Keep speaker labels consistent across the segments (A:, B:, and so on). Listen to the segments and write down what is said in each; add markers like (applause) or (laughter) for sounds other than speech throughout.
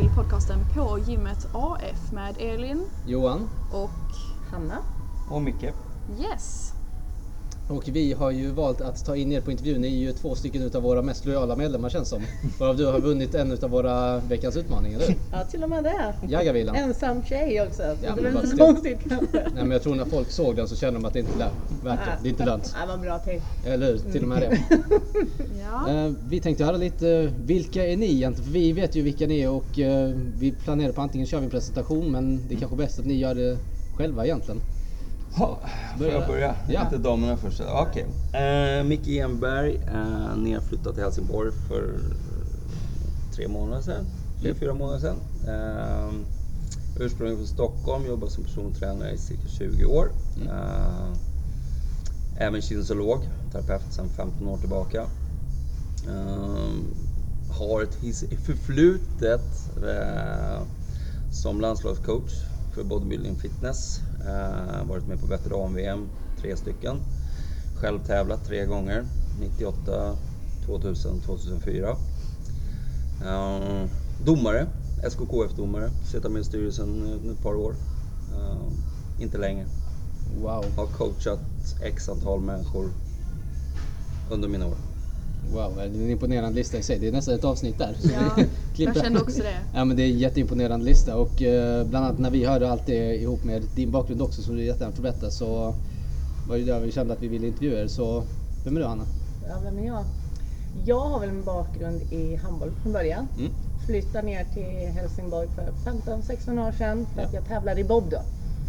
A: till podcasten På gymmet AF med Elin
B: Johan.
A: och
C: Hanna.
D: Och Micke.
A: Yes.
B: Och vi har ju valt att ta in er på intervju. Ni är ju två stycken utav våra mest lojala medlemmar känns som. Varav du har vunnit en utav våra veckans utmaningar, eller hur?
C: Ja, till och med det.
B: Jägarvilan.
C: Ensam tjej också. Så
B: Ja,
C: det
B: men
C: är inte så
B: det-
C: konstigt kanske.
B: Nej men jag tror när folk såg den så kände de att det inte är värt det. Det är inte lönt.
C: Ja, vad bra till.
B: Eller hur? Till och med det.
A: Ja.
B: Eh, Vi tänkte höra lite, vilka är ni egentligen? För vi vet ju vilka ni är och eh, vi planerar på antingen kör vi en presentation men det är kanske bäst att ni gör det själva egentligen.
D: Ha, får jag börja?
B: Ja.
D: Lite damerna först. Okej. Eh, Micke Enberg, eh, nedflyttad till Helsingborg för tre månader sedan. Tre, fyra månader sedan. Eh, ursprungligen från Stockholm, jobbat som persontränare i cirka 20 år. Eh, även kinesiolog, terapeut sedan 15 år tillbaka. Eh, har ett förflutet eh, som landslagscoach för bodybuilding fitness. Eh, varit med på veteran-VM, tre stycken. Själv tävlat tre gånger, 98, 2000, 2004. Eh, domare, SKKF-domare, suttit med i styrelsen ett par år. Eh, inte länge.
B: Wow,
D: Har coachat x antal människor under mina år.
B: wow. Det är en imponerande lista i sig. Det är nästan ett avsnitt där.
A: Ja, (laughs)
B: vi
A: jag kände också det.
B: Ja men det är en jätteimponerande lista och eh, bland annat när vi hörde allt det ihop med din bakgrund också som du jättegärna får berätta så var det där vi kände att vi ville intervjua er. Så vem är du Hanna?
C: Ja, vem är jag? Jag har väl en bakgrund i handboll från början.
B: Mm.
C: Flyttade ner till Helsingborg för 15-16 år sedan för att
B: Ja.
C: jag tävlade i bob då.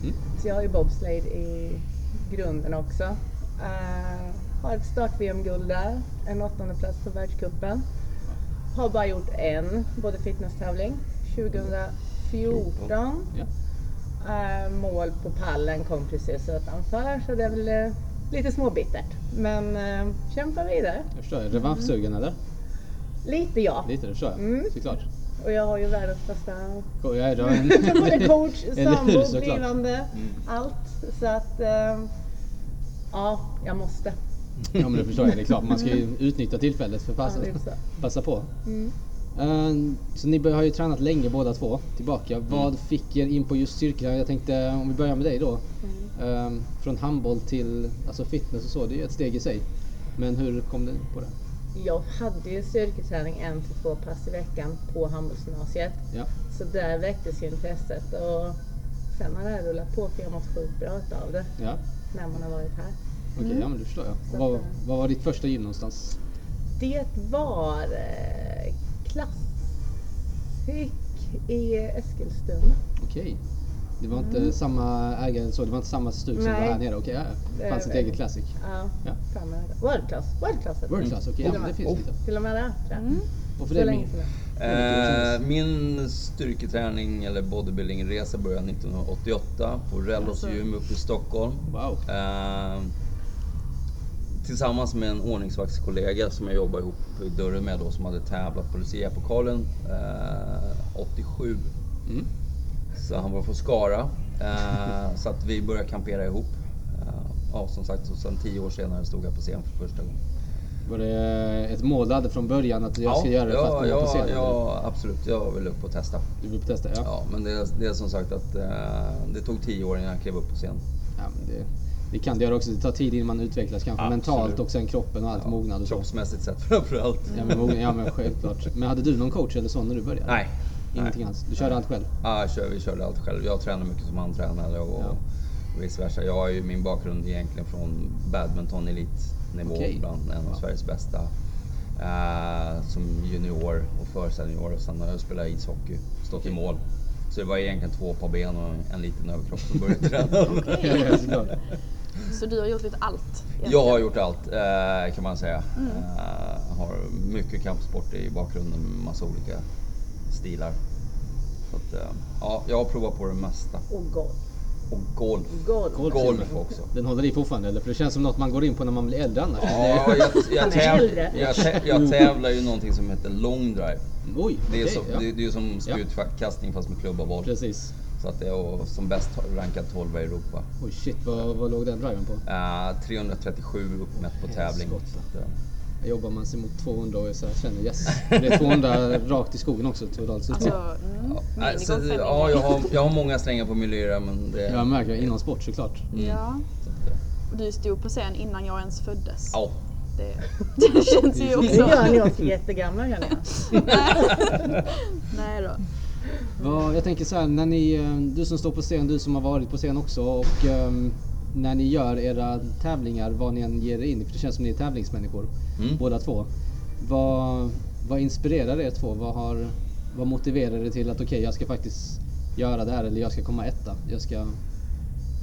B: Mm.
C: Så jag har ju bobsleigh i grunden också. Uh, har ett start-VM-guld där, en åttonde plats på världscupen. Har bara gjort en både fitnesstävling, 2014.
B: Ja.
C: Eh, mål på pallen kom precis utanför så det är väl eh, lite småbittert. Men uh, kämpa vidare.
B: Jag förstår. Revanschsugen eller?
C: Lite ja.
B: Lite det förstår jag.
C: Mm.
B: Såklart.
C: Och jag har ju världens bästa
B: Jag är då en...
C: både coach, (laughs) sambo, blivande, allt. Så att eh, ja, jag måste.
B: Ja men det förstår jag. Det är klart. Man ska ju utnyttja tillfället för att passa,
C: Ja,
B: passa på.
C: Mm.
B: Eh, Så ni har ju tränat länge båda två tillbaka. Vad fick er in på just styrketräning? Jag tänkte om vi börjar med dig då. Eh, Från handboll till alltså fitness och så, det är ju ett steg i sig. Men hur kom du på det?
C: Jag hade ju styrketräning en till två pass i veckan på handbollsgymnasiet.
B: Ja.
C: Så där väcktes ju intresset och sen har det här rullat på för jag mått sjukt bra av det
B: Ja,
C: när man har varit här.
B: Okej, ja men det förstår jag. Vad, vad var ditt första gym någonstans?
C: Det var eh, Classic i Eskilstuna.
B: Okej. Det var inte samma ägare så, det var inte samma stuk som var
C: Mm. Nej.
B: här nere? Okej, ja, ja. Det fanns ett eget classic.
C: Ja,
B: Ja.
C: World class. World class.
B: World class, okej, ja,
C: och
B: men det finns lite.
C: Till och med det. tror jag.
B: Och för
C: Så länge
B: Min?
C: sedan.
D: Eh, min styrketräning eller bodybuildingresa började 1988 på Rellos
A: Alltså.
D: gym uppe i Stockholm.
B: Wow.
D: Eh, tillsammans med en ordningsvaktskollega som jag jobbade ihop i dörren med då som hade tävlat på Lucia-pokalen eh, 87.
B: Mm.
D: Så han var från Skara. Eh, så att vi började kampera ihop. Eh, ja, som sagt, och sen tio år senare stod jag på scen för första gången.
B: Var det ett mål du hade från början att jag ska göra det för att komma
D: ja,
B: på scen?
D: ja, absolut. Jag vill upp och testa.
B: Du vill testa? Ja.
D: Ja, men det, det är som sagt att eh, det tog tio år innan jag klev upp på scen.
B: ja men det, det kan det göra också. Det tar tid innan man utvecklas kanske
D: Absolut.
B: mentalt och sen kroppen och allt mognad och så.
D: Kroppsmässigt sett (laughs) framförallt.
B: Ja men, mogna, ja men självklart. Men hade du någon coach eller så när du började?
D: Nej.
B: Ingenting
D: Nej.
B: alls? Du körde allt själv?
D: Ja, jag kör, vi körde allt själv. Jag tränar mycket som han tränade och,
B: Ja.
D: och vice versa. Jag har ju min bakgrund egentligen från badminton elitnivå
B: Okej.
D: bland en av Sveriges bästa. Eh, som junior och försenior och sen har jag spelat ishockey, stått i mål. Så det var egentligen två par ben och en liten överkropp som började träna. (laughs)
A: Så du har gjort lite allt?
D: Jag har gjort allt eh, kan man säga. Eh, har mycket kampsport i bakgrunden med massa olika stilar. Så att, eh, ja, jag har provat på det mesta.
C: Och golf.
D: Och golf.
C: Golf.
B: Golf.
D: Golf också.
B: Den håller i fortfarande eller? För det känns som något man går in på när man blir äldre annars.
D: Ja, jag, jag, (laughs) täv, jag, tä, jag tävlar ju någonting som heter long drive.
B: Oj,
D: Det är,
B: okej,
D: så,
B: ja.
D: det, det är som spjutkastning fast med klubba och boll.
B: Precis.
D: Så att det är som bäst rankad 12 i Europa.
B: Oj shit, vad, vad låg den driven på?
D: Eh, 337 uppmätt på tävling. Att, eh,
B: jobbar man sig mot 200 och jag så känner yes. Det är 200 rakt i skogen också totalt sett.
A: Alltså, mm,
D: Ja, nej, så, ja,
A: min
D: jag, har, jag har många slängar på miljöer men det...
B: Jag märker det, inom sport såklart.
A: Ja. Och du stod på scen innan jag ens föddes.
D: Ja.
A: Det, (laughs) det känns ju
C: Det
A: också...
C: gör ni oss jättegamla känner jag. (laughs)
A: Nej då.
B: Jag tänker så här, när ni, eh, du som står på scen, du som har varit på scen också och ehm, när ni gör era tävlingar, vad ni än ger er in i, för det känns som ni är tävlingsmänniskor
D: Mm.
B: båda två. Vad, vad inspirerar er två? Vad, har, vad motiverar er till att okej, jag ska faktiskt göra det här eller jag ska komma etta, jag ska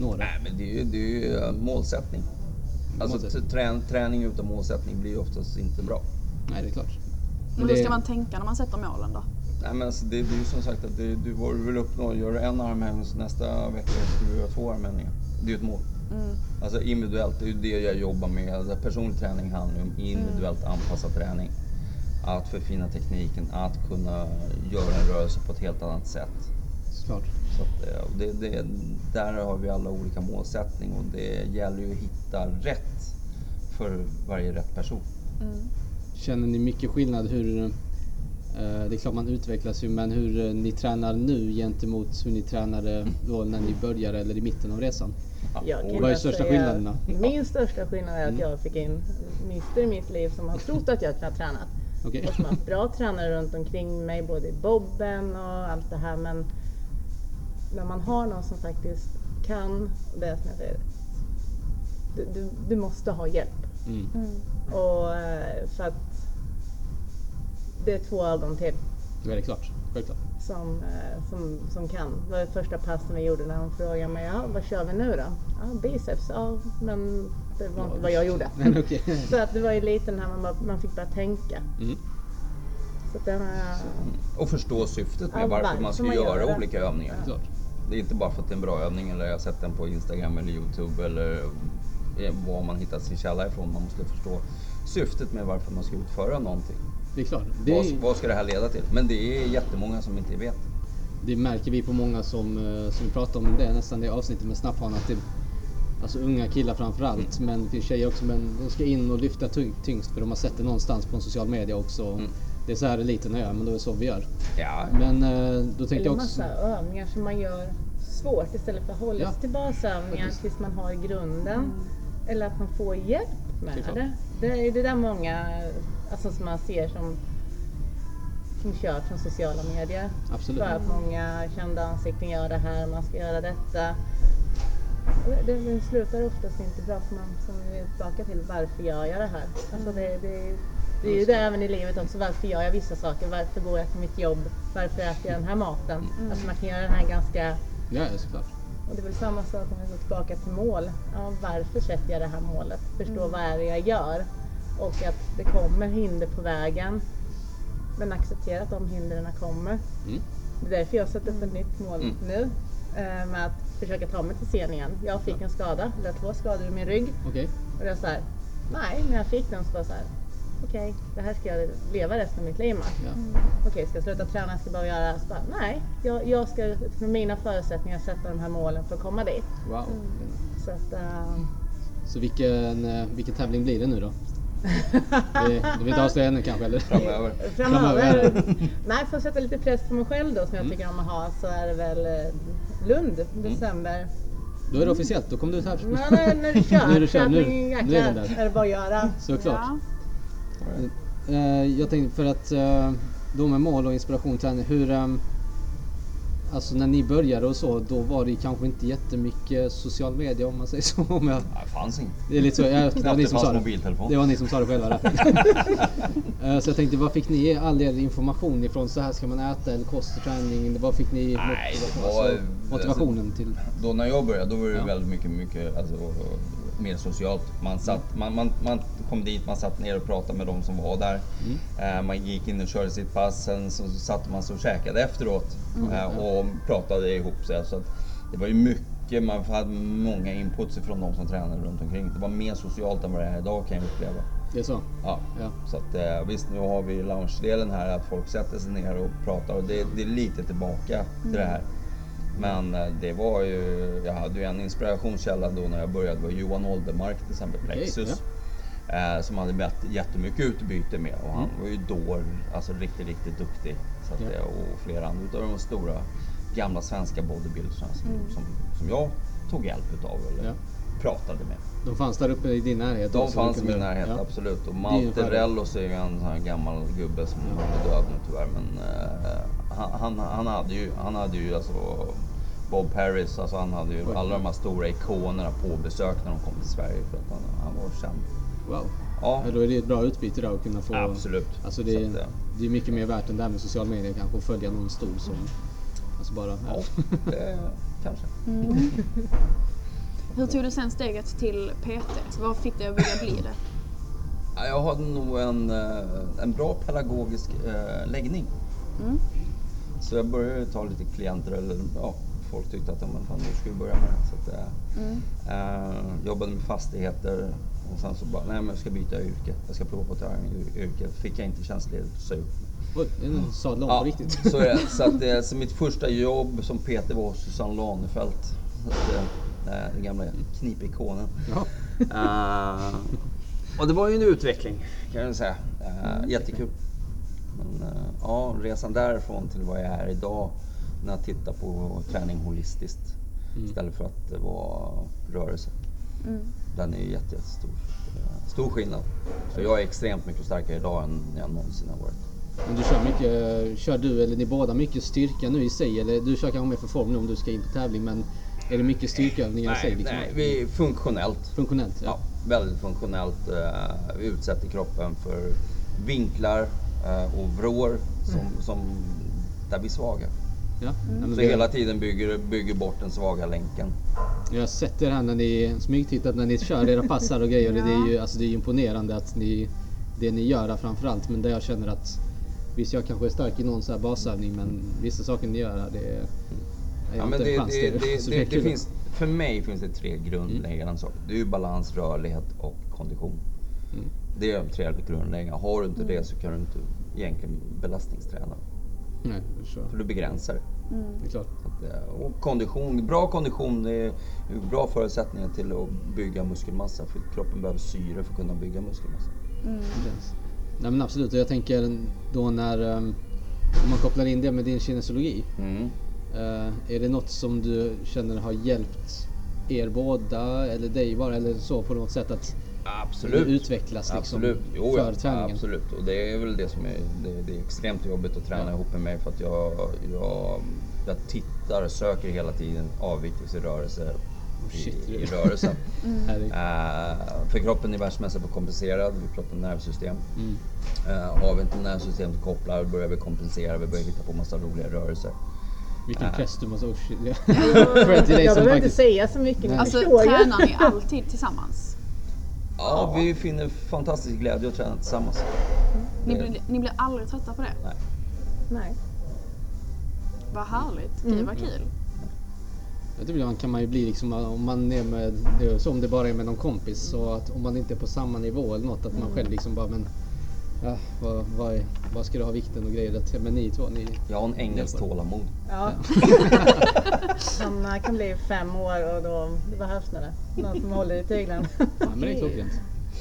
B: nå det?
D: Nej, men det är ju, det är ju eh, målsättning. Alltså
B: Målsättning.
D: trän, träning utan målsättning blir ju oftast inte bra.
B: Nej, det är klart.
A: Men hur ska man tänka när man sätter målen då?
D: Nej, men alltså, det, det är ju som sagt att det, du vad du vill uppnå. Gör du en armhävning så nästa vecka ska du göra två armhävningar. Det är ju ett mål.
A: Mm.
D: Alltså individuellt, det är ju det jag jobbar med. Alltså, personlig träning handlar ju om individuellt anpassad träning. Att förfina tekniken, att kunna göra en rörelse på ett helt annat sätt.
B: Såklart.
D: Så att, eh, och det, det, där har vi alla olika målsättning och det gäller ju att hitta rätt för varje rätt person.
A: Mm.
B: Känner ni mycket skillnad hur, det är klart man utvecklas ju, men hur eh, ni tränar nu gentemot hur ni tränade då när ni började eller i mitten av resan? Vad är största
C: säga-
B: skillnaderna?
C: Min största skillnad är att
B: Mm.
C: jag fick in Mr i mitt liv som har trott att jag tränat.
B: Okej.
C: Och som har haft bra tränare runt omkring mig, både i bobben och allt det här. Men när man har någon som faktiskt kan, och det är som jag säger, du, du, du måste ha hjälp.
B: Mm.
A: Mm.
C: Och eh, för att det är två ögon till
B: Det är klart, självklart.
C: som, eh, som, som kan. Det var det första passen vi gjorde när de frågade mig, ja, vad kör vi nu då? Ja, biceps, ja, men det var inte vad jag gjorde. (laughs)
B: Men okej. (laughs)
C: Så att det var ju lite när man, bara- man fick börja tänka.
B: Mm.
C: Så att den här,
D: Och förstå syftet med
C: Ja,
D: varför
C: varför
D: man ska
C: man gör
D: göra
C: det.
D: olika övningar.
B: Klart.
D: Det är inte bara för att det är en bra övning eller jag har sett den på Instagram eller Youtube eller eh, var man hittat sin källa ifrån. Man måste förstå syftet med varför man ska utföra någonting.
B: Det är klart. Det,
D: Vad,
B: är,
D: vad ska det här leda till? Men det är jättemånga som inte vet.
B: det märker vi på många som, eh, som vi pratar om det nästan det avsnittet med snapphanar till Alltså unga killar framförallt,
D: Mm.
B: men det finns tjejer också. Men de ska in och lyfta tyngst för de har sett det någonstans på en social media också.
D: Mm.
B: Det är så här eliten gör, men då är det så vi gör.
D: Ja,
B: Men eh, då tänkte
C: eller
B: jag också...
C: massa övningar som man gör svårt istället för att hålla
B: Ja.
C: sig till basövningar
B: Faktiskt.
C: tills man har grunden. Eller att man får hjälp med det. Det är det där många alltså, som man ser som, som kör från sociala medier.
B: Absolut.
C: För att många kända ansikten gör det här, man ska göra detta. Det, det, slutar oftast inte bra för man som vi är tillbaka till varför gör jag det här? Alltså det, det, det är ju det även i livet också. Varför gör jag vissa saker? Varför går jag till mitt jobb? Varför äter jag den här maten? Alltså man kan göra den här ganska...
B: Ja, såklart.
C: Och det är väl samma sak om vi går tillbaka till mål. Ja, varför sätter jag det här målet? Förstå vad är det jag gör? Och att det kommer hinder på vägen. Men acceptera att de hindren kommer.
B: Mm.
C: Det är därför jag sätter upp ett nytt mål
D: Mm.
C: nu. eh, Med att försöka ta mig till scen igen. Jag fick en skada, eller två skador i min rygg.
B: Okej.
C: Och det var så här, nej, när jag fick den så var det så här, okej, det här ska jag leva resten av mitt liv med.
B: Ja.
C: Okej, ska jag sluta träna, ska jag bara göra, så bara, nej, jag, jag ska utifrån mina förutsättningar sätta de här målen för att komma dit.
B: Wow.
C: Så att, ehm,
B: Så vilken, eh, vilken tävling blir det nu då? Det, det vill inte avslöja ännu kanske eller?
D: framöver.
C: framöver, nej, för att sätta lite press på mig själv då som jag
B: Mm.
C: tycker om att ha så är det väl eh, Lund, december.
B: Då är det officiellt, då kommer du ut här.
C: Men när, (laughs) när du kör,
B: Nu är du kör, nu- nu är
C: jäklar,
B: den där.
C: är det bara att göra.
B: Såklart.
A: Ja.
B: Eh, jag tänkte för att eh, då med mål och inspiration träning, hur... alltså när ni började och så, då var det kanske inte jättemycket social media om man säger så. Om jag,
D: Ja, det fanns inte.
B: det är lite så, det var ni som sa det.
D: mobiltelefon.
B: Det var ni som sa det själva där. (laughs) Eh, så jag tänkte, vad fick ni all er information ifrån? Så här ska man äta eller kost och träning? Vad fick ni
D: Nej, det
B: alltså,
D: var-
B: motivationen till?
D: Då när jag började, då var det
B: Ja.
D: väldigt mycket, mycket alltså, mer socialt. Man, satt, man, man, man kom dit, man satt ner och pratade med de som var där.
B: Mm.
D: Eh, man gick in och körde sitt pass, sen så satt man sig och käkade efteråt eh, och pratade ihop sig. Så det var ju mycket, man hade många inputs från de som tränade runt omkring. Det var mer socialt än vad det är idag kan jag uppleva.
B: Det är så?
D: Ja.
B: Ja.
D: Så att, eh, visst, nu har vi loungedelen här, att folk sätter sig ner och pratar och det, det är lite tillbaka till det här. Men eh, det var ju, jag hade ju en inspirationskälla då när jag började, var Johan Oldermark till exempel, Plexus. Eh, som hade jätte- jättemycket utbyte med och han var ju då alltså riktigt, riktigt duktig. Så att,
B: Ja.
D: det- Och flera andra utav de stora gamla svenska bodybuildersarna som, som, som jag tog hjälp utav eller
B: Ja.
D: pratade med.
B: De fanns där uppe i din närhet?
D: De fanns i min närhet,
B: ja.
D: absolut. Och Malte. Rellos är ju en sån här gammal gubbe som är död nu tyvärr. Men eh, han, han, han hade ju, han hade ju alltså Bob Paris, alltså han hade ju alla de här stora ikonerna på besök när de kom till Sverige för att han, han var känd.
B: Wow.
D: Ja,
B: Ja, då är det ett bra utbyte där att kunna få...
D: absolut.
B: Alltså
D: Så
B: det,
D: att, eh,
B: det är mycket mer värt än det här med sociala medier kanske, att följa någon stor som... Alltså bara...
D: ja, det (laughs) kanske.
A: Hur tog du sen steget till PT? Vad fick dig att vilja bli det?
D: Ja, Jag hade nog en, eh, en bra pedagogisk eh, läggning.
A: Mm.
D: Så jag började ta lite klienter, eller ja, folk tyckte att ja, men fan, nu ska vi börja med det. Så att, eh,
A: Mm.
D: eh, jobbade med fastigheter och sen så bara, nej men jag ska byta yrke. Jag ska prova på ett annat yrke. Fick jag inte tjänstledigt så jag
B: Oj, den sadlade om på riktigt.
D: så är det. Så, att, det- så mitt första jobb som PT var hos Susanne Lanefelt. Eh, Den gamla knipikonen.
B: Ja.
D: Eh, och det var ju en utveckling kan jag säga. Uh, jättekul. Men eh, ja, resan därifrån till vad jag är idag när jag tittar på träning holistiskt istället för att det var rörelse.
A: Mm.
D: Den är ju jätte, jättestor. Stor skillnad. Så jag är extremt mycket starkare idag än jag någonsin har varit.
B: Men du kör mycket, kör du eller ni båda mycket styrka nu i sig? Eller du kör kanske mer för form nu om du ska in på tävling men är det mycket styrkeövningar i sig?
D: Nej,
B: Liksom?
D: nej, vi är funktionellt.
B: Funktionellt?
D: Ja, väldigt funktionellt. Eh, vi utsätter kroppen för vinklar eh, och vrår som, som, där vi är svaga.
B: Ja. ja men
D: Så hela tiden bygger, bygger bort den svaga länken.
B: Jag har sett det här när ni smygtittat när ni kör era passar och grejer. och Det är ju alltså, det är imponerande att ni, det ni gör framförallt. Men där jag känner att visst jag kanske är stark i någon så här basövning men vissa saker ni gör här det är... Jag
D: Ja, men
B: inte
D: det,
B: chans
D: det,
B: till.
D: det, (laughs) det,
B: är
D: det finns, för mig finns det tre grundläggande saker. Det är ju balans, rörlighet och kondition.
B: Mm.
D: Det är de tre grundläggande. Har du inte det så kan du inte egentligen belastningsträna.
B: Nej.
D: För du begränsar det.
B: Det är klart.
D: Eh, Och kondition, bra kondition är bra förutsättningar till att bygga muskelmassa. För kroppen behöver syre för att kunna bygga muskelmassa.
B: Precis. Nej men absolut, och jag tänker då när um, om man kopplar in det med din kinesologi.
D: Mm.
B: eh, är det något som du känner har hjälpt er båda eller dig bara eller så på något sätt att
D: Absolut.
B: det utvecklas liksom
D: Absolut. Jo,
B: för
D: ja.
B: träningen?
D: Absolut. Och det är väl det som är, det, det är extremt jobbigt att träna
B: Ja.
D: ihop med mig för att jag, jag, jag tittar, söker hela tiden avvikelse i rörelse i, i rörelsen. (laughs)
B: Härligt.
D: Eh, för kroppen är världsmästare på att kompensera, vi pratar nervsystem.
B: Mm.
D: Eh, har vi inte nervsystemet kopplar börjar vi kompensera, vi börjar hitta på massa roliga rörelser.
B: Vilken
D: Äh.
B: press du måste... Oh shit. (laughs)
C: Jag, behöver inte säga så mycket, ni.
A: Alltså
C: förstår ju.
A: tränar ni alltid tillsammans?
D: Ja, vi finner fantastisk glädje att träna tillsammans.
A: Ni
D: Det-
A: blir, ni blir aldrig trötta på det?
D: Nej.
C: Nej.
A: Vad härligt. Gud vad kul.
B: Jag tror ibland kan man ju bli liksom om man är med, så om det bara är med någon kompis så att om man inte är på samma nivå eller något att man själv liksom bara men ja, vad, vad, vad ska du ha vikten och grejer? Att, men ni två, ni...
D: Jag har en ängels tålamod.
C: Ja. Han (laughs) eh, kan bli fem år och då det behövs det. Någon som håller i tyglen.
B: Ja, men det är klockrent.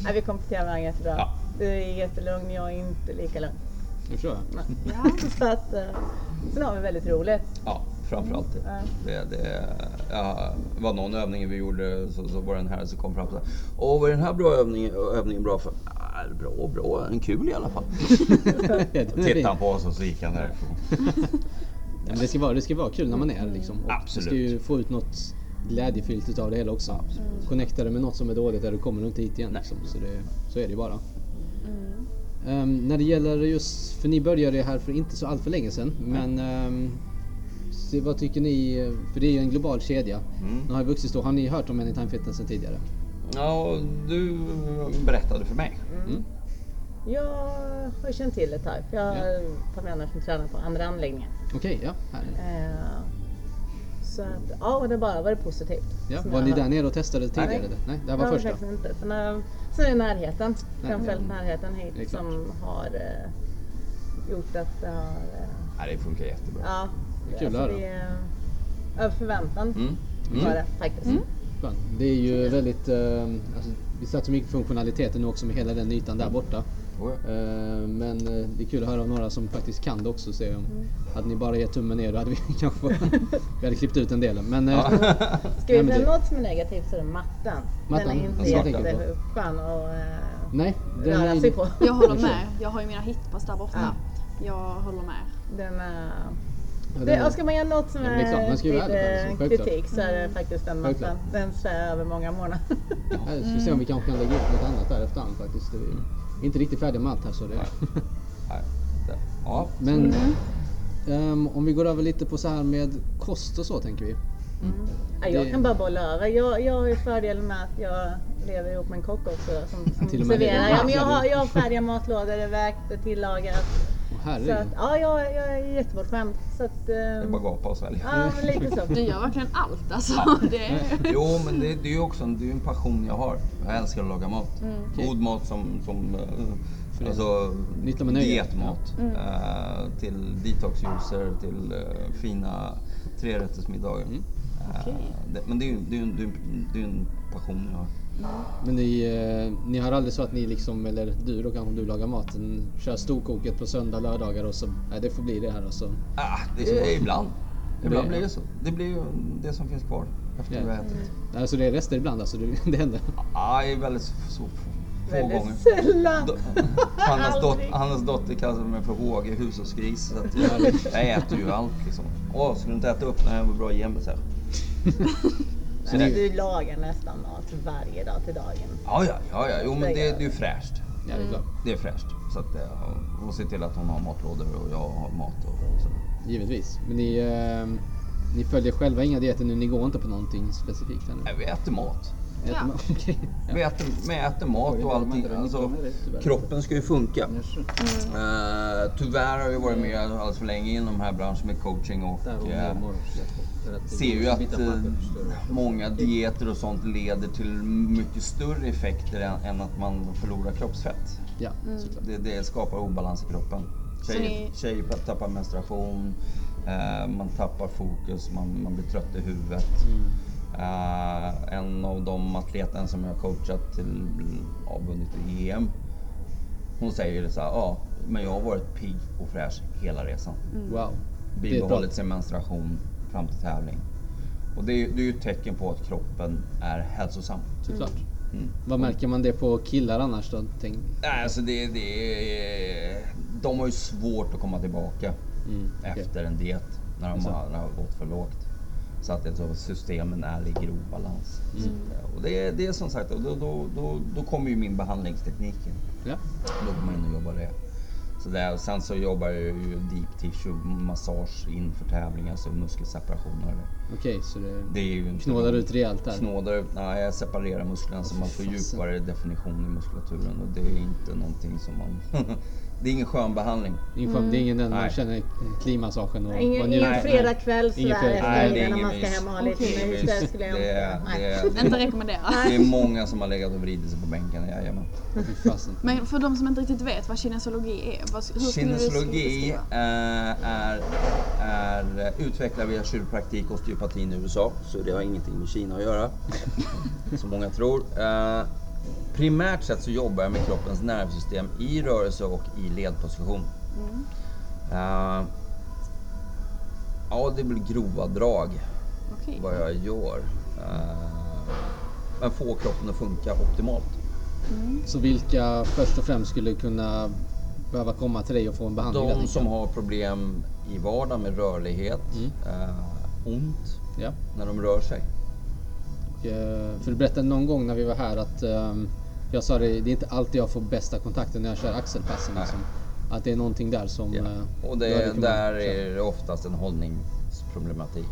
C: Nej, vi kompletterar varandra jättebra.
D: Ja.
C: Du är jättelugn, jag är inte lika lugn.
B: Det förstår jag.
A: Ja.
C: Så att, eh, sen har vi väldigt roligt.
D: Ja, framförallt det.
C: Ja.
D: Det, det ja, var någon övning vi gjorde så, så var det en herre som kom fram och sa Åh, vad är den här bra övningen, övningen bra för? Ja, bra, bra, en kul i alla fall. (laughs) Tittade han på oss och så gick han därifrån. (laughs)
B: Ja, men det, ska vara, det ska vara kul när man är här liksom. Och
D: Absolut.
B: Du ska ju få ut något glädjefyllt utav det hela också.
D: Absolut.
B: Connecta det med något som är dåligt där du kommer du inte hit igen. Liksom. Så, det, så är det ju bara.
A: Mm.
B: Ehm, när det gäller just, för ni började här för inte så allt för länge sedan. Men ehm, vad tycker ni, för det är ju en global kedja.
D: Mm.
B: Nu har ju vuxit stor. Har ni hört om Anytime Fitness sen tidigare?
D: Ja, du berättade för mig.
B: Mm.
C: Jag har känt till ett tag. för Jag har
B: Ja.
C: vänner som tränar på andra anläggningar.
B: Okej, ja. Här.
C: Eh, Så att, ja, och det har bara varit positivt.
B: ja. Var ni där nere och testade tidigare?
C: Nej.
B: Nej, det här var
C: Ja,
B: första.
C: faktiskt inte. För när, sen är det närheten,
B: Nej,
C: framförallt
B: mm.
C: närheten hit som har eh, gjort att det har... Eh,
D: Ja, det funkar jättebra.
C: ja,
B: kul att höra.
C: det är över förväntan
D: Mm. Mm.
C: det faktiskt.
B: skönt. Det är ju väldigt... Eh, alltså, vi satt så mycket funktionaliteter nu också med hela den ytan där borta.
D: Oh ja.
B: Eh, men eh, det är kul att höra om några som faktiskt kan det också. Så, om, Hade ni bara gett tummen ner då hade vi (laughs) kanske (laughs) vi hade klippt ut en del. Men, eh, (laughs)
C: Ska vi säga
B: det-
C: något som är negativt så är det mattan.
B: Mattan,
C: Den är inte
B: alltså, på.
C: jätteskön att
B: nej, den
C: röra
B: är,
C: sig på.
A: Jag håller med. Jag har ju mina hitpass där borta.
C: Ja.
A: Jag håller med.
C: Den är... Det, och ska man göra något som
B: det är klart, man ska ju
C: lite
B: självklart.
C: kritik så är det faktiskt den mattan. Den svär över många månader.
B: Ja, Jag ska se om vi kanske kan lägga upp något annat där efterhand faktiskt. Det är inte riktigt färdiga med allt här så det
D: Nej, det- Ja,
B: Men ehm, om vi går över lite på så här med kost och så tänker vi.
C: Ja, jag
B: Det-
C: kan bara bolla över. Jag, jag har ju fördelen med att jag lever ihop med en kock också som, som
B: det.
C: serverar. Ja, men jag, har, jag har färdiga matlådor, det är vägt, det är tillagat. Så att, ja, jag, jag är jättebortskämd. Så att,
D: det är
C: ehm,
D: bara att gapa och svälja.
C: ja, men lite så. (laughs)
A: Du gör verkligen allt alltså. Det är...
D: Jo, men det, det är ju också en, det är en passion jag har. Jag älskar att laga mat.
B: Okej.
D: God mat som, som eh,
B: det-
D: alltså, dietmat. Eh, till detoxjuicer, till eh, fina trerättersmiddagar.
B: Mm.
A: Okej.
D: det, men det är ju det en, det är det en passion jag har.
B: Men ni, eh, ni har aldrig så att ni liksom, eller du då kanske om du lagar maten, kör storkoket på söndag, lördagar och så, nej det får bli det här och så.
D: Ah, det är ibland. Ibland blir det så. Det blir ju det som finns kvar efter
B: Ja.
D: vi har ätit.
B: Alltså det är rester ibland alltså, det, (laughs) det händer.
D: Ja, det är väldigt så, så få
C: Väldigt
D: gånger. (laughs)
C: sällan.
D: Do- Hannas, dot. Hannas dotter kallar mig för Håge, hushållsgris. Så att jag, jag äter ju allt liksom. Åh, skulle du inte äta upp? Nej, jag var bra igen (laughs) så det,
C: Du lagar nästan mat varje dag till dagen.
D: ja, ja, ja, ja, jo men det, det är ju fräscht.
B: Ja, det är klart.
D: Det är fräscht. Så att eh, och se till att hon har matlådor och jag har mat och så.
B: Givetvis. Men ni, eh, ni följer själva inga dieter nu, ni går inte på någonting specifikt ännu?
D: Nej, vi äter mat.
B: Äter
A: Ja. (laughs)
D: Vi äter, vi äter mat och allting. Alltså, kroppen ska ju funka. Eh, tyvärr har jag varit med alldeles för länge inom den här branschen med coaching och eh, ser ju att eh, många dieter och sånt leder till mycket större effekter än, än att man förlorar kroppsfett.
B: Ja, såklart.
D: Det, det skapar obalans i kroppen. Tjejer,
A: ni-
D: tjejer tappar menstruation, eh, man tappar fokus, man, man blir trött i huvudet. Eh, en av de atleterna som jag har coachat till ja, vunnit EM. Hon säger så här, ja men jag har varit pigg och fräsch hela resan.
B: Wow. Är bra.
D: Bibehållit sin menstruation fram till tävling. Och det är, det är ju ett tecken på att kroppen är hälsosam.
B: Såklart.
D: Mm.
B: Vad märker man det på killar annars då? Tänk,
D: Nej, Alltså det, det är, de har ju svårt att komma tillbaka
B: Mm, okej.
D: efter en diet när de har, när har gått för lågt. Så att det, så systemen är i obalans.
B: Mm.
D: Så, och det, det är som sagt, och då, då, då, då kommer ju min behandlingsteknik in.
B: ja.
D: Då går man in och jobbar det. Så där, och sen så jobbar jag ju deep tissue massage inför tävlingar, så muskelseparationer.
B: Okej, så det,
D: Det är ju
B: knådar ut rejält där.
D: Knådar ut, nej jag separerar musklerna så man får djupare definition i muskulaturen och det är inte någonting som man... (laughs) (laughs) det är ingen skön behandling.
B: Ingen skön, Det är ingen den man
D: Nej.
B: känner klimmassagen och
C: Ingen, ingen fredagkväll
B: Ingen
C: sådär
B: fredag.
D: Nej,
C: efter
D: det är
C: när man ska hem och ha lite mys. Det skulle jag
D: det, är,
C: inte...
D: det, är,
A: rekommendera.
D: det är många som har legat och vridit sig på bänken, jajamän.
A: Men för de som inte riktigt vet vad kinesologi är, vad, hur
D: Kinesologi eh, är, är utvecklad via kiropraktik och osteopatin i USA, så det har ingenting med Kina att göra. (laughs) som många tror. Primärt sett så jobbar jag med kroppens nervsystem i rörelse och i ledposition. Eh, ja, det blir grova drag
A: Okej.
D: vad jag gör. Eh, men få kroppen att funka optimalt.
B: Så vilka först och främst skulle kunna behöva komma till dig och få en behandling?
D: De som har problem i vardagen med rörlighet,
B: Mm.
D: eh, ont
B: Ja.
D: när de rör sig.
B: Eh, för du berättade någon gång när vi var här att ehm, jag sa det, det är inte alltid jag får bästa kontakten när jag kör axelpassen. Liksom. Att det är någonting där som...
D: Ja.
B: eh,
D: Och det, där är det oftast en hållningsproblematik.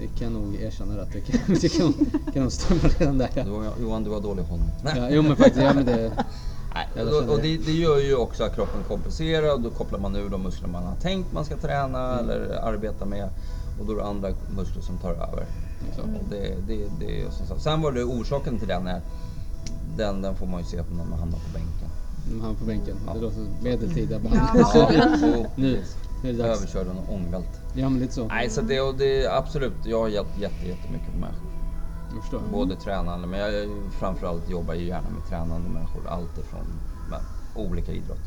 B: Det kan jag nog erkänna att det kan, (laughs) det kan, kan nog stämma redan där. Ja.
D: Du, Johan, du har dålig hållning.
B: Ja, jo men faktiskt, ja, men det, (laughs)
D: Nej, och, och
B: det.
D: det, det gör ju också att kroppen kompenserar och då kopplar man ur de muskler man har tänkt man ska träna
B: Mm.
D: eller arbeta med. Och då är det andra muskler som tar över.
B: Klart.
D: Och det, det, det är som sagt. Sen var det orsaken till den är, den, den får man ju se när man hamnar på bänken.
B: han på bänken.
D: Ja.
B: Det låter medeltida
A: Ja.
B: behandling. (laughs)
D: så,
B: Nu, nu är det dags.
D: överkörd och ångvält.
B: Ja men lite så.
D: Nej, så det, och det absolut, jag har hjälpt jätte, jättemycket människor.
B: Jag förstår.
D: Både tränande, men jag framförallt jobbar ju gärna med tränande människor. Allt ifrån men, olika idrott.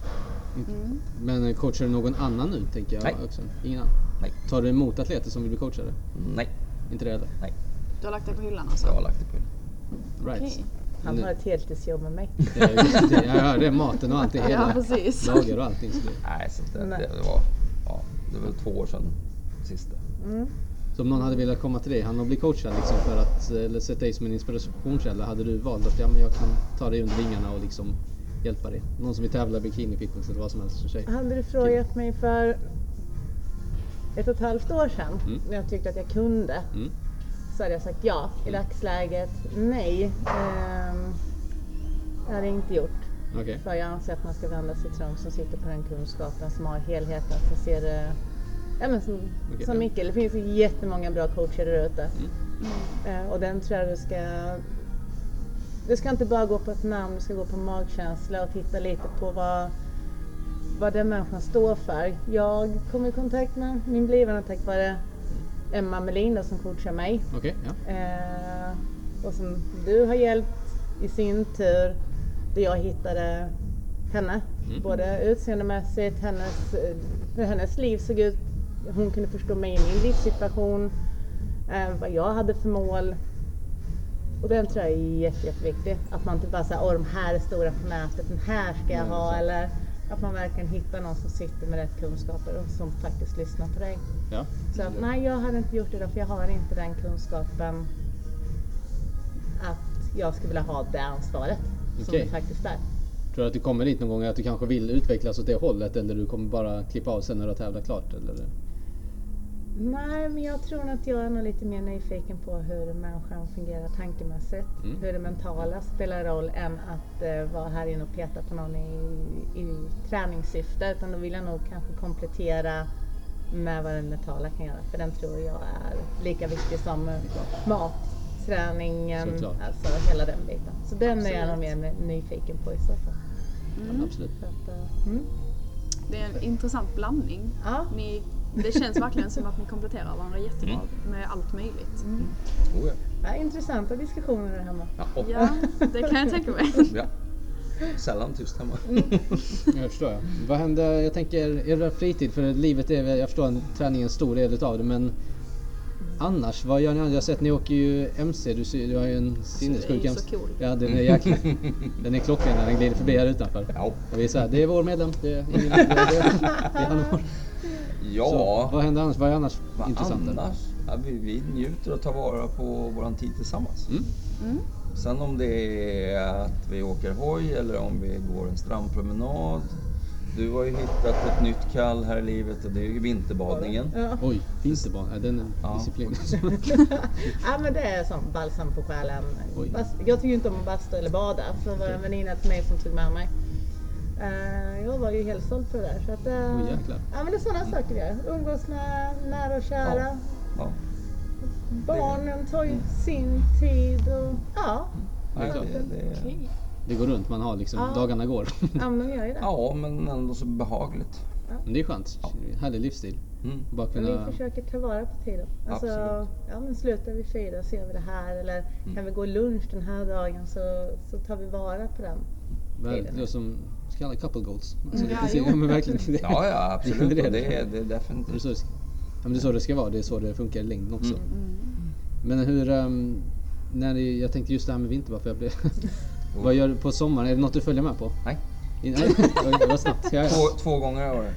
B: Men eh, coachar du någon annan nu tänker jag
D: Nej.
B: också? Ingen annan?
D: Nej,
B: Tar du emot atleter som vill bli coachade?
D: nej,
B: Inte det heller?
D: nej.
A: Du har lagt det på hyllan alltså?
D: Jag har lagt det på
B: Right.
A: Okej.
C: Han
B: Nu-
C: har ett heltidsjobb med mig.
B: Det är just det. Jag hör det, maten och allt, det (laughs)
A: Ja,
B: hela.
A: precis.
B: Lager och allting. Så det.
D: Nej, så det,
C: Nej.
D: det, var... Ja, det var väl två år sedan sista.
C: Mm.
B: Så om någon hade velat komma till dig, han och bli coachad liksom för att, eller sätta dig som en inspirationskälla, hade du valt att ja, men jag kan ta dig under vingarna och liksom hjälpa dig? Någon som vill tävla i bikinifitness eller vad som helst som tjej?
C: Hade du frågat mig för ett och ett halvt år sedan
B: Mm.
C: när jag tyckte att jag kunde
B: Mm.
C: så hade jag sagt ja. I dagsläget nej. Ehm, det hade jag inte gjort.
B: Okej.
C: För jag anser att man ska vända sig till de som sitter på den kunskapen, som har helheten, som ser det Ja, men som,
B: Okej,
C: som. Mikael, det finns jättemånga bra coacher där ute.
B: Mm.
C: Eh, och den tror jag du ska... Du ska inte bara gå på ett namn, du ska gå på magkänsla och titta lite på vad, vad den människan står för. Jag kom i kontakt med min blivande tack vare Emma Melin då, som coachar mig.
B: Okej, ja.
C: Eh, och som du har hjälpt i sin tur, där jag hittade henne.
B: Mm.
C: Både utseendemässigt, hennes, hur hennes liv såg ut. Hon kunde förstå mig i min livssituation, eh, vad jag hade för mål. Och den tror jag är jätte, jätteviktig. Att man inte bara säger åh de här är stora på nätet, den här ska jag
B: Nej,
C: ha. Eller att man verkligen hittar någon som sitter med rätt kunskaper och som faktiskt lyssnar på dig.
B: ja.
C: Så att, nej, jag hade inte gjort det för jag har inte den kunskapen att jag skulle vilja ha det ansvaret som
B: Okej.
C: det faktiskt är.
B: Tror du att du kommer dit någon gång, att du kanske vill utvecklas åt det hållet eller du kommer bara klippa av sen när du har tävlat klart? Eller?
C: Nej, men jag tror att jag är nog lite mer nyfiken på hur människan fungerar tankemässigt.
B: Mm.
C: Hur det mentala spelar roll än att eh, vara här inne och peta på någon i, i träningssyfte. Utan då vill jag nog kanske komplettera med vad den mentala kan göra. För den tror jag är lika viktig som eh, mat, träningen,
B: Såklart.
C: alltså hela den biten. Så den är jag nog
A: Absolut.
C: mer nyfiken på i så fall.
B: Ja, absolut.
C: Så att, eh, mm.
A: Det är en intressant blandning.
C: Ja.
A: Ni, det känns verkligen som att ni kompletterar varandra jättebra med allt möjligt.
D: Oh, ja.
C: Ja, intressanta diskussioner där hemma.
D: Ja, och,
A: Ja, det kan jag tänka mig. (laughs)
D: ja. Sällan tyst hemma. (laughs)
B: Jag förstår. Jag. Vad händer, jag tänker, er fritid, för livet är jag förstår att träningen är en stor del utav det, men annars, vad gör ni annars? Jag har sett ni åker ju MC, du, ser- du har ju en sinnessjuk MC.
A: cool.
B: Ja, den är jäkligt, (laughs) den är klockren när den glider förbi här utanför.
D: Ja.
B: Och vi är så här, det är vår medlem, det är ingen, det är, det är han vår.
D: Ja,
B: Så, vad händer annars? Vad är annars
D: vad
B: intressant?
D: annars? Ja, vi, vi njuter och tar vara på vår tid tillsammans.
B: Mm.
D: Sen om det är att vi åker hoj eller om vi går en strandpromenad. Du har ju hittat ett nytt kall här i livet och det är ju vinterbadningen.
C: Ja.
B: Oj, vinterbana, ja, den är
D: Ja.
B: disciplin. (laughs) (laughs)
C: ja men det är som balsam på själen.
B: Oj.
C: Jag tycker inte om att basta eller bada. Så det var en väninna till mig som tog med mig. Eh, jag var ju helt såld på det där. Så att, eh,
B: Oj, jäklar.
C: ja men det är sådana saker vi gör. Umgås med nära och kära.
D: Ja.
C: Barnen tar ju sin tid och ja.
D: Nej,
B: klart.
D: det, det,
A: Okej.
B: Det går runt, man har liksom,
C: Ja.
B: dagarna går. (laughs)
C: Ja men gör ju det.
D: ja, men ändå så behagligt.
B: Men det är skönt, härlig livsstil.
D: Mm.
B: Bara
C: Men
B: kunna...
C: vi försöker ta vara på tiden. Alltså,
D: Absolut.
C: ja, men slutar vi fyra så gör vi det här. Eller kan vi gå lunch den här dagen så, så tar vi vara på den.
B: Väl,
C: tiden.
B: det är som så kallade couple goals. Alltså,
A: Ja,
B: ja, men verkligen. Det, (laughs)
D: Ja, ja absolut.
B: det (laughs) det.
D: det, är, det är
B: det, är
D: definitivt.
B: ja, men det är så det ska vara, det är så det funkar i längden också.
D: Mm.
B: Men hur, um, när det, jag tänkte just det här med vinter, varför jag blev... Vad gör du på sommaren? Är det något du följer med på?
D: Nej.
B: I- Nej, var snabbt. Ja, ja.
D: Två, två gånger var det.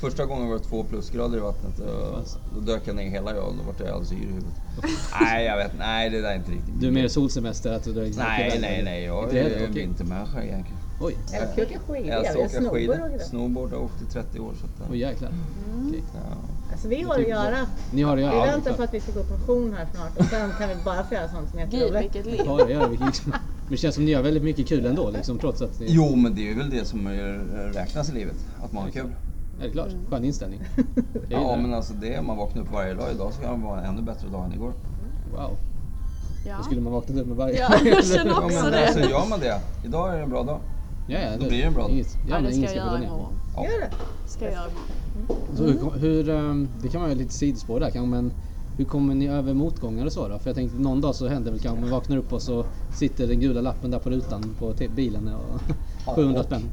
D: Första gången var det två plusgrader i vattnet och då dök jag ner hela jag och då vart jag alldeles yr i huvudet. nej, jag vet Nej, det där är inte riktigt
B: Du är mer solsemester? Att du, du
D: Nej, nej, nej. Jag
B: Inte
D: är vintermänniska egentligen.
B: Oj,
C: Eller ska åka skidor.
D: Jag skidor.
C: åker vi.
D: Snowboard har jag åkt i 30 år. Så att,
B: oj jäklar. Okej.
D: ja.
C: Alltså vi har att göra.
B: Ni har det
C: Vi
B: ja, det är
C: väntar på att vi ska gå pension här snart och sen kan vi bara få göra sånt som är
A: Gud
C: jätteroligt.
A: vilket liv.
B: Ja, det gör vi. (laughs) Men det känns som ni har väldigt mycket kul ändå, liksom, trots att ni...
D: Jo, men det är väl det som är, räknas i livet. Att man har kul.
B: Ja, det är klart. Skön inställning. (laughs)
D: Ja, men alltså det, man vaknar upp varje dag. Idag så kan det vara en ännu bättre dag än igår.
B: Wow.
A: Ja.
B: Då skulle man vaknat upp med varje...
A: Ja, jag känner (laughs)
D: Ja,
A: också
D: men
A: det.
D: alltså gör man det. Idag är det en bra dag.
B: Ja, ja,
D: Då blir det en bra dag.
B: Inget, ja,
A: Ja, det ska jag göra imorgon.
D: Ja.
C: Gör det.
A: Ska jag göra imorgon.
B: Så hur, hur, ehm, det kan man ju lite sidospår där kanske, men hur kommer ni över motgångar och så då? För jag tänkte någon dag så händer väl kanske man vaknar upp och så sitter den gula lappen där på rutan på bilen och 700 (laughs) spänn.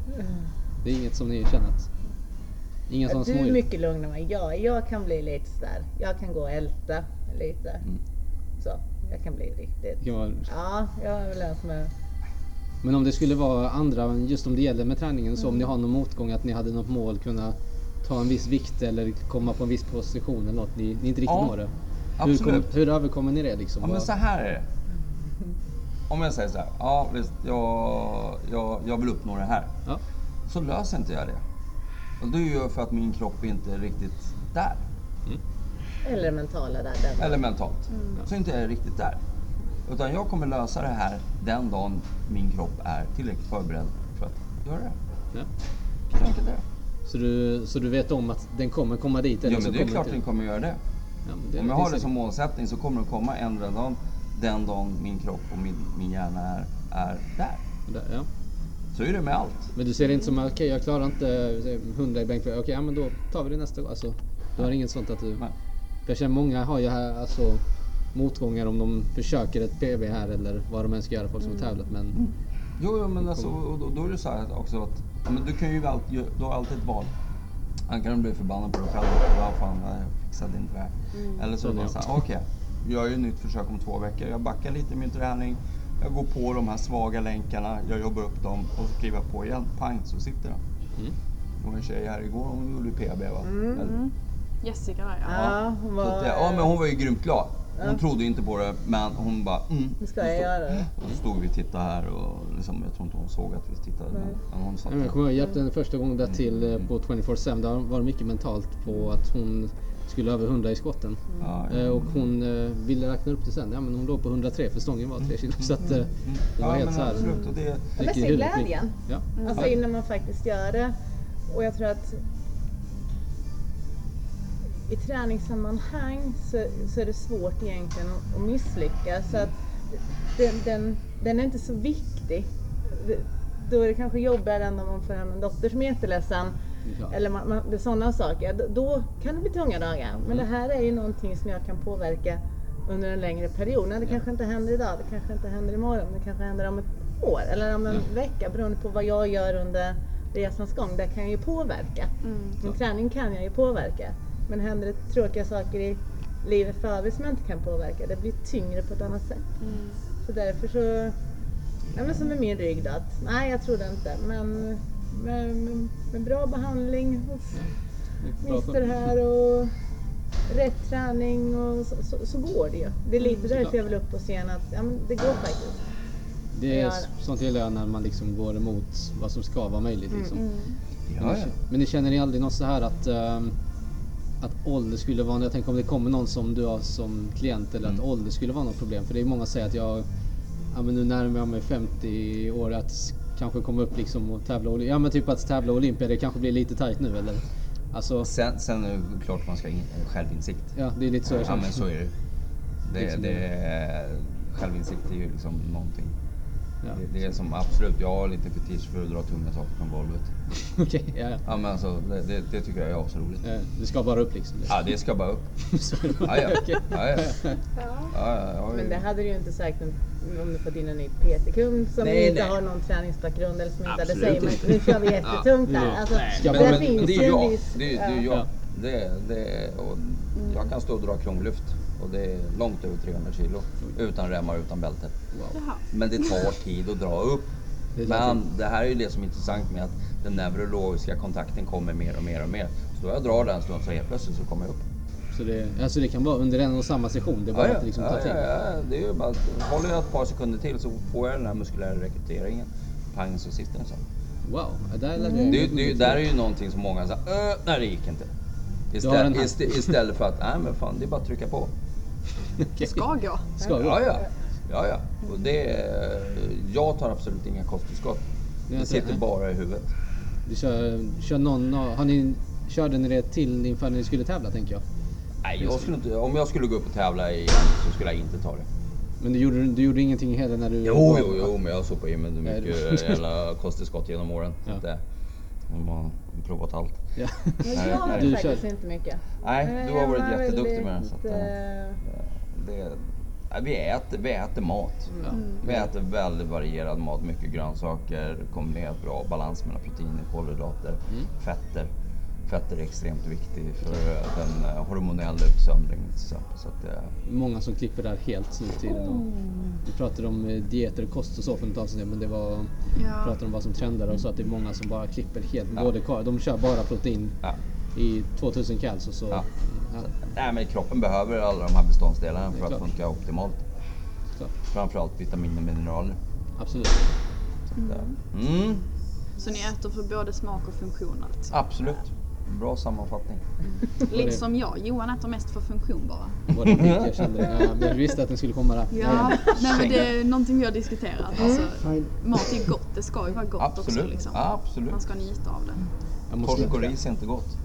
B: Det är inget som ni känner att... Inga sådana
C: Du är
B: smådjur?
C: mycket lugnare än mig. Jag, jag kan bli lite sådär. Jag kan gå och älta lite.
B: Mm.
C: Så, jag kan bli riktigt...
B: Det kan vara-
C: Ja, jag en som är...
B: Men om det skulle vara andra, just om det gäller med träningen, så om ni har någon motgång att ni hade något mål, kunna ta en viss vikt eller komma på en viss position eller något, ni, ni inte riktigt
D: Ja,
B: når det. Hur, kom, överkommer ni det liksom?
D: Ja, men så här är det. Om jag säger så här, ja visst, jag, jag, jag vill uppnå det här.
B: ja.
D: Så löser inte jag det. Och det är ju för att min kropp inte är riktigt där.
C: Eller mentala där. där.
D: Eller mentalt.
B: Mm.
D: Så inte jag är riktigt där. Utan jag kommer lösa det här den dagen min kropp är tillräckligt förberedd för att göra det.
B: Ja.
D: Så enkelt är det.
B: Så, du, så du vet om att den kommer komma dit? Eller
D: Ja men det är klart den kommer göra det.
B: Ja, det-
D: Om jag
B: det
D: har det som målsättning så kommer den komma ändra dagen den dagen min kropp och min, min hjärna är, är där.
B: Där, ja.
D: Så är det med allt.
B: Men du ser det inte som att okej jag klarar inte säg, 100 i bänkpress, okej ja, men då tar vi det nästa gång. Alltså, du har inget sånt att du...
D: Nej.
B: Jag känner många har ju här, alltså, motgångar om de försöker ett PB här eller vad de än ska göra, folk som har tävlat. Men
D: Jo, jo men alltså, och då, då är det så här också att men du kan ju alltid, du har alltid ett val. Antingen bli förbannad på dig själv vad fan, jag fixade inte det här. Eller så är det
B: är
D: bara
B: det
D: så här, okej, jag gör ett nytt försök om två veckor. Jag backar lite i min träning. Jag går på de här svaga länkarna, jag jobbar upp dem och så kliver jag på igen. Pang, så sitter den.
B: Mm.
D: Det var en tjej här igår, hon gjorde ju PB va? Eller-
A: Jessica där ja.
C: Ja, hon var...
D: ja, men hon var ju grymt glad. Hon
C: Ja.
D: trodde inte på det, men hon bara mm.
C: Nu ska jag göra det.
D: Och så stod vi och tittade här och liksom, jag tror inte hon såg att vi tittade. Men, men hon satt där.
B: Jag kommer ihåg, jag hjälpte henne första gången där till eh, på 24-7. Där var det mycket mentalt på att hon skulle över 100 i skotten.
D: Ja.
B: Eh, Och hon eh, ville räkna upp det sen. Ja men hon låg på 103 för stången var 3 kilo. Så att eh, hon var
D: ja,
B: helt så här.
D: absolut. Och det,
C: men se
B: huvudet.
C: glädjen.
B: Ja.
C: Alltså innan man faktiskt gör det. Och jag tror att i träningssammanhang så, så är det svårt egentligen att, att misslyckas. Så att den, den, den är inte så viktig. Då är det kanske jobbigare än om man får hem en dotter som är jätteledsen.
B: Ja.
C: Eller man, man, det är sådana saker. Då, då kan det bli tunga dagar. Men det här är ju någonting som jag kan påverka under en längre period. Nej, det kanske inte händer idag, det kanske inte händer imorgon, det kanske händer om ett år eller om en vecka beroende på vad jag gör under resans gång. Det kan jag ju påverka. Min träning kan jag ju påverka. Men händer det tråkiga saker i livet för övrigt som jag inte kan påverka, det blir tyngre på ett annat sätt. Så därför så, ja men som med min rygg då, att nej jag tror det inte. Men med, med, med bra behandling hos Mister här och rätt träning och så, så, så går det ju. Det är lite
B: såklart.
C: därför jag vill upp på scen att ja, men det går faktiskt.
B: Det är sånt gillar jag när man liksom går emot vad som ska vara möjligt. Liksom.
C: Mm,
B: Men,
D: ja,
B: ni, men ni känner ni aldrig något så här att, ehm, att ålder skulle vara, jag tänker om det kommer någon som du har som klient eller att
D: Mm.
B: ålder skulle vara något problem. För det är många som säger att jag, ja men nu närmar jag mig 50 år att kanske komma upp liksom och tävla, ja men typ att tävla Olympia, det kanske blir lite tajt nu eller? Alltså,
D: Sen, sen är det klart man ska ha in, självinsikt.
B: ja det är lite så jag
D: Ja
B: känner.
D: men så är det. Det,
B: Liksom.
D: det är, självinsikt är ju liksom någonting.
B: Ja.
D: Det, det är som absolut, jag har lite fetisch för att dra tunga saker från golvet. (laughs)
B: Okej, ja, ja.
D: Ja men alltså det, det, det tycker jag är asroligt.
B: Eh, Det ska bara upp liksom.
D: Ja det ska bara upp. (laughs) Ja, ja. Ja, ja. Ja, ja, ja,
C: Men det hade du ju inte sagt om, du fått in en ny PT-kund som
D: Nej,
C: inte
D: nej.
C: har någon träningsbakgrund eller som inte hade men
D: inte.
C: nu kör vi jättetungt här.
B: Ja.
C: Alltså,
D: men,
C: finns
D: men det är
C: ju
D: jag. Det, är- det är
C: ja.
D: jag. Det, det, och jag kan stå och dra krånglyft och det är långt över 300 kilo. Utan remmar, utan bälte.
B: Wow.
D: Men det tar tid att dra upp.
B: Det tar
D: Men det här är ju det som är intressant med att den neurologiska kontakten kommer mer och mer och mer. Så då jag drar den stund så helt plötsligt så kommer jag upp.
B: Så det, alltså det kan vara under en och samma session, det är bara att det liksom tar
D: ja,
B: tid.
D: ja, ja, det är ju bara att håller jag ett par sekunder till så får jag den här muskulära rekryteringen. Pang så sitter den så.
B: Wow, där lärde jag
D: Det,
B: mig
D: det, det där är ju någonting som många säger, "Ö, nej det gick inte. Istället, istä- istället för att, nej men fan det är bara att trycka på.
B: Okej.
A: Ska gå.
B: Ska gå.
D: Ja, ja. ja, ja. Och det, jag tar absolut inga kosttillskott. Det
B: jag
D: sitter bara i huvudet.
B: Du kör, kör någon, har ni, körde ni det till inför när ni skulle tävla tänker jag?
D: Nej, jag skulle inte, om jag skulle gå upp och tävla igen så skulle jag inte ta det.
B: Men du gjorde, du gjorde ingenting heller när du...
D: Jo, jo, jo, men jag har sopat i mig mycket jävla kosttillskott genom åren.
B: Ja.
D: Det, om man provat allt.
B: Ja. (laughs)
C: Men jag har.
B: Du
C: faktiskt
B: kör.
C: inte mycket.
D: Nej, du har
C: jag
D: varit
C: var
D: jätteduktig med den. Så att, eh, det, vi, äter, vi äter mat.
B: Ja.
D: Vi äter väldigt varierad mat, mycket grönsaker, kombinerat bra balans mellan proteiner, kolhydrater,
B: Mm.
D: fetter. Fetter är extremt viktigt för den eh, hormonella utsöndringen till exempel. Så att, eh,
B: Många som klipper där helt nu tiden. Och vi pratade om eh, dieter och kost och så för ett tag sedan men det var
A: Ja.
B: pratade om vad som trendar och så att det är många som bara klipper helt.
D: Ja.
B: Både de kör bara protein
D: ja.
B: i 2000 cals och så.
D: Ja.
B: Ja,
D: Nej, men kroppen behöver alla de här beståndsdelarna
B: Det
D: för att
B: klart.
D: funka optimalt.
B: klart.
D: Framförallt vitaminer och mineraler.
B: Absolut.
D: Så att, eh, mm,
A: Så ni äter för både smak och funktion alltså?
D: absolut. Bra sammanfattning.
A: Liksom jag. Johan äter mest för funktion bara.
B: Var det jag kände. Ja, jag visste att den skulle komma där.
A: Ja, nej men det är någonting vi har diskuterat. Alltså,
B: Fine.
A: mat är gott, det ska ju vara gott också.
D: Absolut.
A: Liksom.
D: Absolut.
A: Man ska njuta av det.
D: Torsk och ris är inte gott.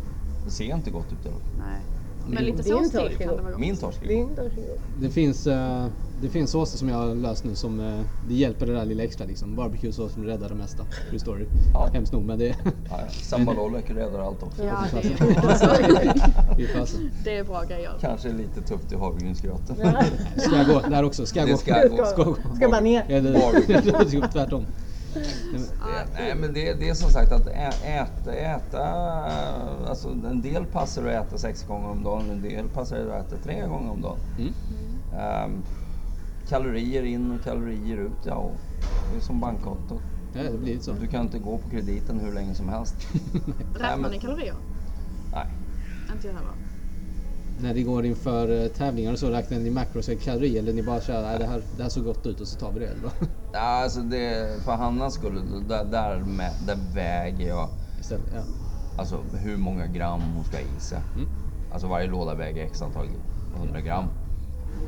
D: Det ser inte gott ut fall.
A: Nej. Men lite sås till kan det vara gott.
D: Min torsk är god.
B: Det finns, eh, det finns såser som jag har löst nu som eh, det hjälper det där lilla extra liksom. Barbecue-sås som räddar det mesta. True story.
D: Ja.
B: Hemskt nog men det,
D: Ja, ja. Sambalolek räddar allt också.
A: Ja, det är, det är bra grejer.
D: Kanske lite tufft i havregrynsgröten.
B: Ska jag gå där också? Ska jag
D: Det
B: gå?
D: ska gå.
B: Ska gå.
C: Ska bara ner.
B: Eller, det gå (laughs) tvärtom. Nej, men-
D: Det, nej men det, det är som sagt att äta, äta, alltså en del passar att äta sex gånger om dagen, en del passar att äta tre gånger om dagen.
B: Mm.
D: Ehm, kalorier in och kalorier ut, ja det är som bankkontot.
B: Ja, det blir så.
D: Du kan inte gå på krediten hur länge som helst. (laughs)
A: Räknar
D: men-
A: ni kalorier?
D: Nej.
A: Inte jag heller.
B: När det går inför eh, tävlingar och så, räknar ni makros eller kalorier eller ni bara kör det, här, det här såg gott ut och så tar vi det? Eller? (laughs)
D: Ja, alltså det, för Hannas skull, där, där, med, där väger jag
B: Istället, ja.
D: alltså hur många gram hon ska ha i sig.
B: Mm.
D: Alltså varje låda väger x antal 100 gram.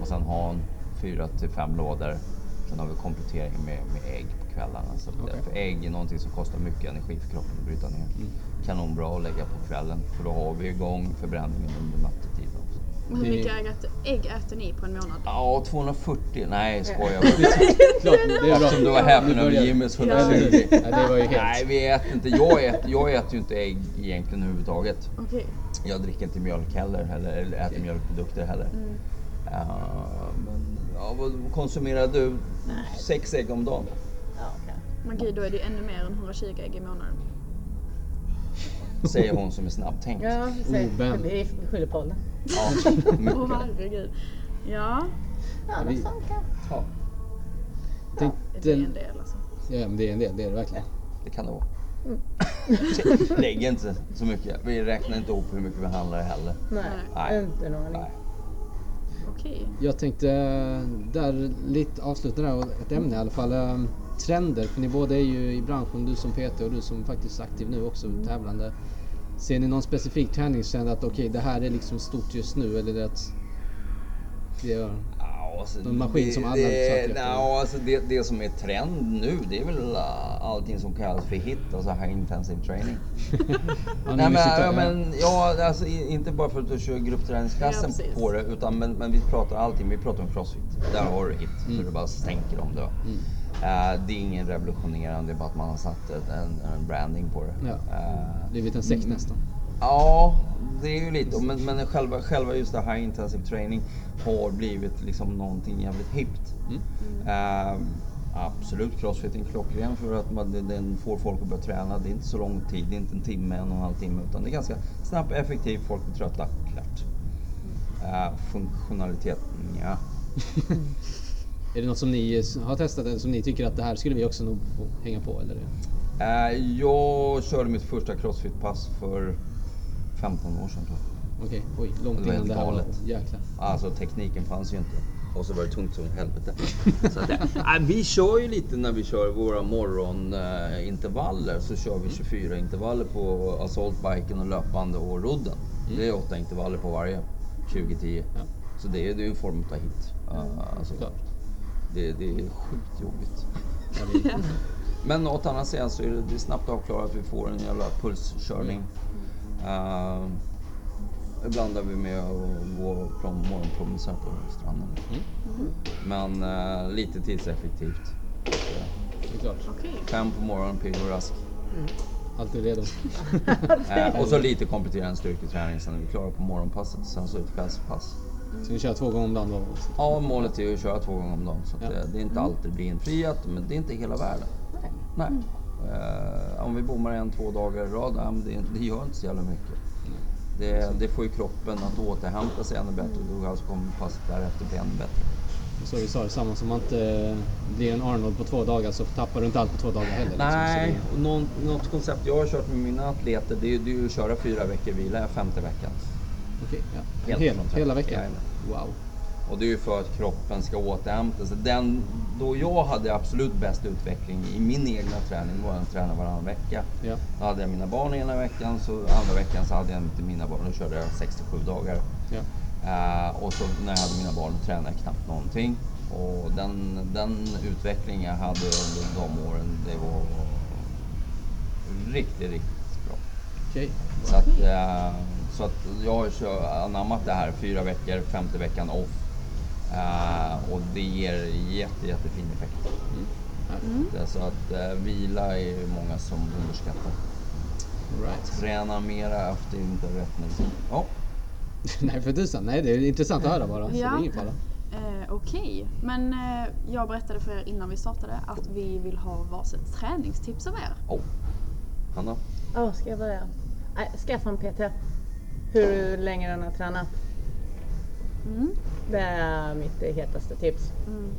D: Och sen har hon fyra till fem lådor. Sen har vi komplettering med, med ägg på kvällarna. Så
B: Okej.
D: För ägg är någonting som kostar mycket energi för kroppen att bryta ner.
B: Mm.
D: Kanonbra att lägga på kvällen för då har vi igång förbränningen under nattetid också.
A: Hur mycket ägg, ägg äter ni på en månad?
D: Ja, 240. Nej, skojar (laughs)
B: Klart, det är bra.
D: Eftersom du var häpen
B: Nu
D: över Jimmys
B: Ja, eller
D: 120.
B: hur? Ja, det var ju helt...
D: Nej, vi äter inte. Jag äter, jag äter ju inte ägg egentligen överhuvudtaget.
A: Okej.
D: Jag dricker inte mjölk heller, eller, äter
B: Okej.
D: mjölkprodukter heller.
A: Mm.
D: Ja, men, ja, vad konsumerar du? Sex ägg om dagen?
C: Ja, okej.
A: Men gud, då är det ju ännu mer än 120 ägg i månaden.
D: Säger hon som är snabbtänkt.
C: Ja. Vi skyller på åldern.
D: Ja, (laughs)
A: Åh
D: mycket.
A: herregud. Ja,
C: Ja,
B: Vi-
C: det funkar.
D: Ja,
A: det är en del alltså.
B: ja, men det är en del, det är det verkligen.
D: det kan det vara. (laughs) Lägg inte så mycket. Vi räknar inte ihop hur mycket vi handlar heller.
C: Nej,
D: Nej.
C: inte en aning.
A: Okej.
B: Jag tänkte eh, där lite avsluta där ett ämne i alla fall. eh, Trender, för ni båda är ju i branschen, du som PT och du som faktiskt är aktiv nu också, tävlande. Ser ni någon specifik träningstrend att okej, det här är liksom stort just nu eller att det
D: Ja, alltså,
B: En maskin som alla
D: det,
B: söker efter.
D: ja, alltså det, det som är trend nu det är väl uh, allting som kallas för HIT, alltså High Intensive Training. (laughs)
B: Ja,
D: Nej, men, ja, men, ja, alltså, inte bara för att du kör gruppträningsklassen
A: Ja,
D: på det, utan, men, men vi pratar allting, vi pratar om crossfit. Där har du HIT,
B: Mm.
D: så du bara stänker om det. Eh, det är ingen revolutionerande, det är bara att man har satt ett, en, en branding på det.
B: Ja.
D: Eh,
B: blivit en sekt nästan.
D: Ja, det är ju lite, men, men själva, själva just det high intensive training har blivit liksom någonting jävligt hippt.
B: Mm.
D: Ehm, absolut, crossfit är klockren för att man, den- får folk att börja träna. Det är inte så lång tid, det är inte en timme, en och en halv timme, utan det är ganska snabbt, effektivt, folk blir trötta, klart. Uh, funktionalitet, ja. (laughs)
B: Är det något som ni har testat eller som ni tycker att det här skulle vi också nog få hänga på eller?
D: Eh, jag körde mitt första crossfit-pass för 15 år sedan tror jag.
B: Okej, oj, långt innan det här var.
D: galet.
B: Jäklar.
D: Alltså tekniken fanns ju inte. Och så var det tungt som helvete. (laughs) Så att, nej, vi kör ju lite när vi kör våra morgonintervaller. Så kör vi 24 intervaller på assaultbiken och löpande och rodden. Det är åtta intervaller på varje. 20-10.
B: Ja.
D: Så det är, är en form av hit. Uh, alltså, det, det är sjukt jobbigt. (laughs) Men å andra sidan så är det, det är snabbt avklarat. Vi får en jävla pulskörning. Uh, ibland är vi med och gå från morgonpromenader på stranden.
B: Mm.
D: Men eh, lite tidseffektivt.
B: det är klart.
A: Okej.
D: Fem på morgonen, pigg och rask.
B: Alltid redo. (laughs)
D: Eh, och så lite kompletterande styrketräning sen är vi klara på morgonpasset. Sen så ett kvällspass.
B: Så ni kör två gånger om dagen då?
D: Ja, målet är att köra två gånger om dagen. Så
B: Ja.
D: det, det är inte alltid det blir infriat, men det är inte hela världen. Nej. Eh, om vi bommar en, två dagar i rad, ja, det, det gör inte så jävla mycket. Det, det får ju kroppen att återhämta sig ännu bättre och då alltså kommer passet därefter bli ännu bättre.
B: Så vi sa det samma som att inte blir en Arnold på två dagar så tappar du inte allt på två dagar heller. liksom.
D: Nej,
B: Så
D: och någon, något koncept jag har kört med mina atleter det är, det är ju att köra fyra veckor vila femte veckan.
B: det- Okej, ja.
D: Helt
B: Hel, hela veckan? Wow.
D: Och det är ju för att kroppen ska återhämta sig. Den, då jag hade absolut bäst utveckling i min egna träning var att träna varannan vecka.
B: Ja.
D: Då hade jag mina barn ena veckan, så andra veckan så hade jag inte mina barn. Då körde jag 67 dagar.
B: Ja.
D: Eh, och så när jag hade mina barn tränade jag knappt någonting. Och den, den utveckling jag hade under de åren, det var riktigt, riktigt bra.
B: Okej.
D: Så att, eh, så att jag har anammat det här fyra veckor, femte veckan off. Eh, och det ger jätte, jättefin effekt. Det är Så att eh, vila är det många som underskattar.
B: Right.
D: Träna mera efter inte rätt medicin. Ja, (laughs)
B: Nej för tusan, nej det är intressant att höra bara. Så det
A: Ja.
B: är fara.
A: Eh, Okej, men eh, jag berättade för er innan vi startade att vi vill ha varsitt träningstips av er.
D: oh. Anna?
C: Ja, ska jag börja? Skaffa en PT. Hur länge den har tränat.
A: Mm.
C: Det är mitt hetaste tips.
A: Mm.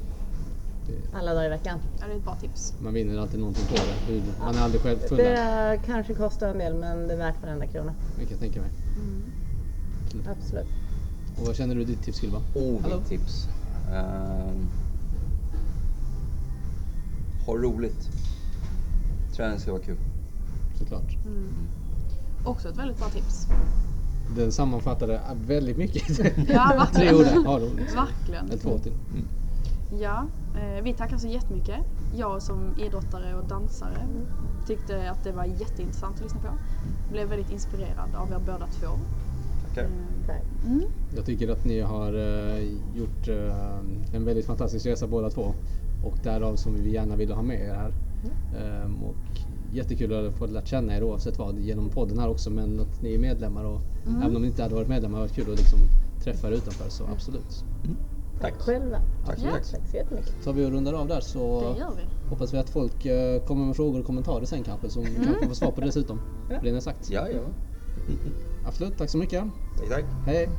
C: Alla dagar i veckan.
A: Ja, det är ett bra tips.
B: Man vinner alltid någonting på det. Man är aldrig själv full.
C: Det kanske kostar en del men det är värt varenda krona.
B: Det kan jag tänka mig.
C: Absolut.
B: Och vad känner du ditt tips skulle vara?
D: Oh,
B: Hallå?
D: mitt tips. Ehm, ha roligt. Träning ska vara kul.
B: Såklart.
A: Också ett väldigt bra tips.
B: Den sammanfattade väldigt mycket.
A: Ja. (laughs)
B: Tre ord där. Ha roligt.
A: Verkligen.
B: Eller två till.
A: Ja, eh, vi tackar så jättemycket. Jag som idrottare och dansare tyckte att det var jätteintressant att lyssna på. Blev väldigt inspirerad av er båda två.
D: Tackar.
C: Tack.
A: Mm.
B: Jag tycker att ni har eh, gjort eh, en väldigt fantastisk resa båda två. Och därav som vi gärna ville ha med er här. Ehm, och jättekul att få lärt känna er oavsett vad genom podden här också. Men att ni är medlemmar och även om ni inte hade varit medlemmar hade det varit kul att liksom träffa er utanför. Så absolut.
D: Tack.
C: Själva.
D: Tack så
A: Ja.
D: mycket.
C: Tack så jättemycket.
B: Så vi och rundar av där så
A: Det gör vi.
B: hoppas vi att folk eh, kommer med frågor och kommentarer sen kanske. Som vi kanske får svar på dessutom.
C: Ja.
B: Blir det sagt.
D: Ja, ja.
B: Absolut, tack så mycket.
D: Tack, tack.
B: Hej!